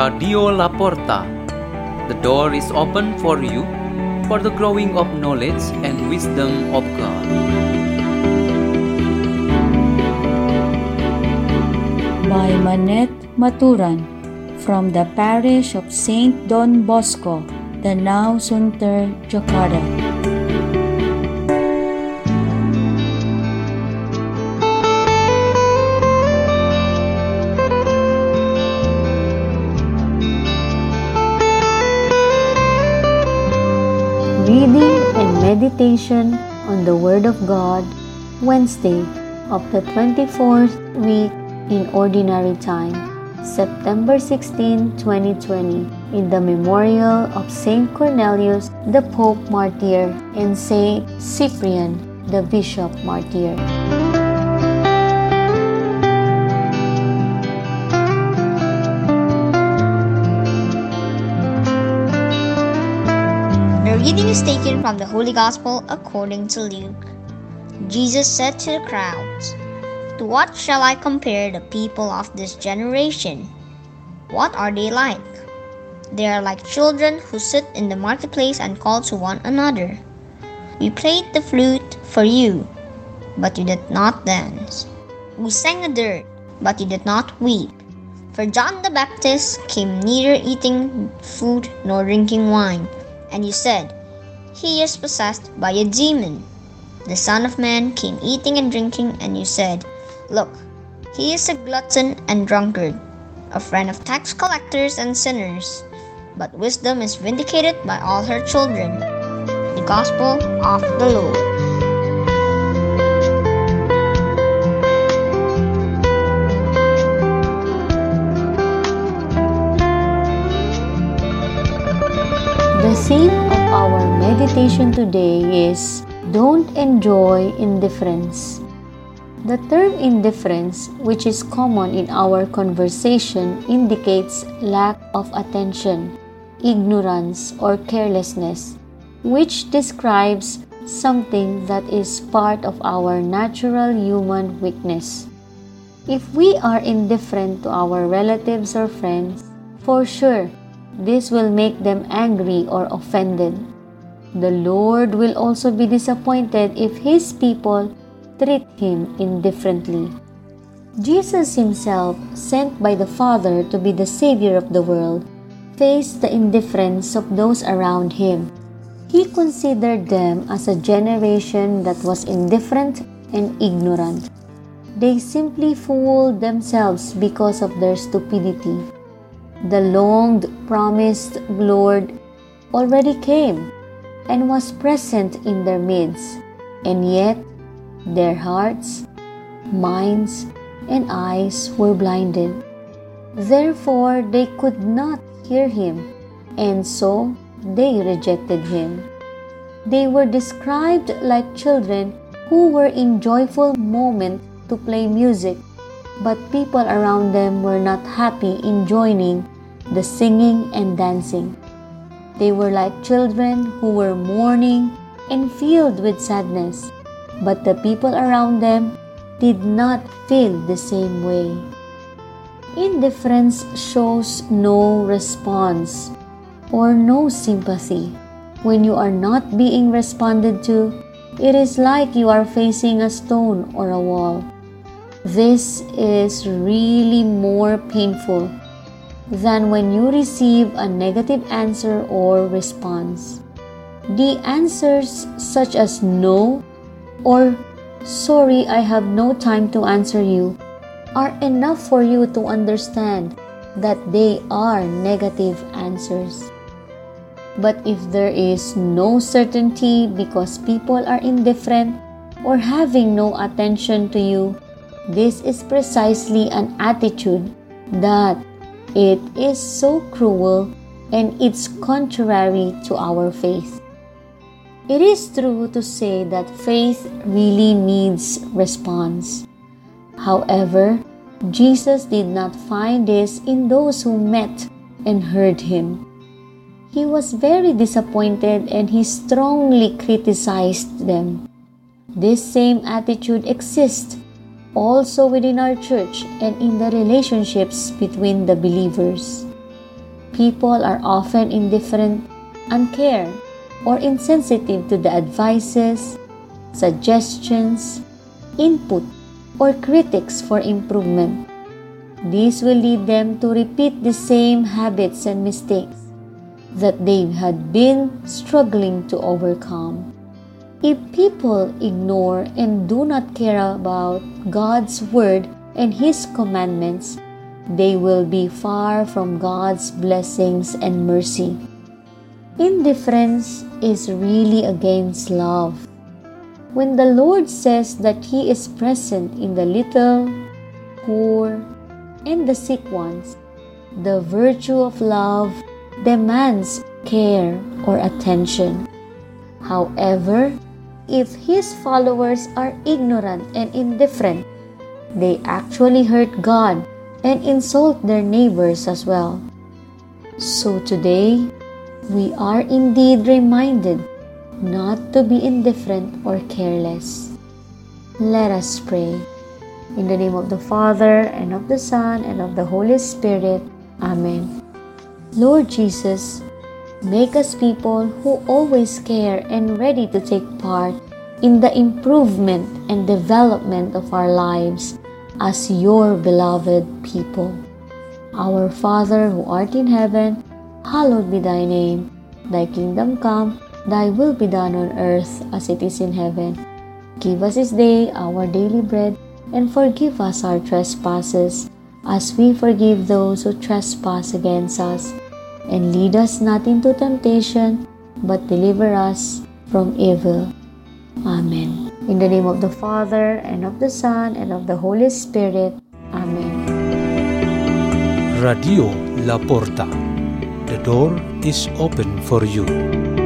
Radio La Porta. The door is open for you for the growing of knowledge and wisdom of God. by Manette Maturan from the parish of Saint Don Bosco, Danau Sunter, Jakarta. Reading and meditation on the Word of God, Wednesday of the 24th week in Ordinary Time, September 16, 2020, in the memorial of Saint Cornelius, the Pope Martyr, and Saint Cyprian, the Bishop Martyr. Reading is taken from the Holy Gospel according to Luke. Jesus said to the crowds, To what shall I compare the people of this generation? What are they like? They are like children who sit in the marketplace and call to one another. We played the flute for you, but you did not dance. We sang a dirge, but you did not weep. For John the Baptist came neither eating food nor drinking wine, and you said, He is possessed by a demon. The Son of Man came eating and drinking, and you said, Look, he is a glutton and drunkard, a friend of tax collectors and sinners. But wisdom is vindicated by all her children. The Gospel of the Lord. Theme of our meditation today is Don't enjoy indifference. The term indifference, which is common in our conversation, indicates lack of attention, ignorance, or carelessness, which describes something that is part of our natural human weakness. If we are indifferent to our relatives or friends, for sure, this will make them angry or offended. The Lord will also be disappointed if His people treat Him indifferently. Jesus Himself, sent by the Father to be the Savior of the world, faced the indifference of those around Him. He considered them as a generation that was indifferent and ignorant. They simply fooled themselves because of their stupidity. The longed promised Lord already came and was present in their midst, and yet their hearts, minds, and eyes were blinded. Therefore, they could not hear him, and so they rejected him. They were described like children who were in joyful moment to play music but people around them were not happy in joining the singing and dancing. They were like children who were mourning and filled with sadness, but the people around them did not feel the same way. Indifference shows no response or no sympathy. When you are not being responded to, it is like you are facing a stone or a wall. This is really more painful than when you receive a negative answer or response. The answers, such as no or sorry, I have no time to answer you, are enough for you to understand that they are negative answers. But if there is no certainty because people are indifferent or having no attention to you, this is precisely an attitude that it is so cruel and it's contrary to our faith. It is true to say that faith really needs response. However, Jesus did not find this in those who met and heard him. He was very disappointed and he strongly criticized them. This same attitude exists also within our church and in the relationships between the believers. people are often indifferent, uncared, or insensitive to the advices, suggestions, input, or critics for improvement. This will lead them to repeat the same habits and mistakes that they had been struggling to overcome. If people ignore and do not care about God's Word and His commandments, they will be far from God's blessings and mercy. Indifference is really against love. When the Lord says that He is present in the little, poor, and the sick ones, the virtue of love demands care or attention. However, if His followers are ignorant and indifferent, they actually hurt God and insult their neighbors as well. So today, we are indeed reminded not to be indifferent or careless. Let us pray. In the name of the Father, and of the Son, and of the Holy Spirit. Amen. Lord Jesus, make us people who always care and ready to take part in the improvement and development of our lives as your beloved people. Our Father who art in heaven, hallowed be thy name. Thy kingdom come, thy will be done on earth as it is in heaven. Give us this day our daily bread, and forgive us our trespasses, as we forgive those who trespass against us. And lead us not into temptation, but deliver us from evil. Amen. In the name of the Father, and of the Son, and of the Holy Spirit. Amen. Radio La Porta. The door is open for you.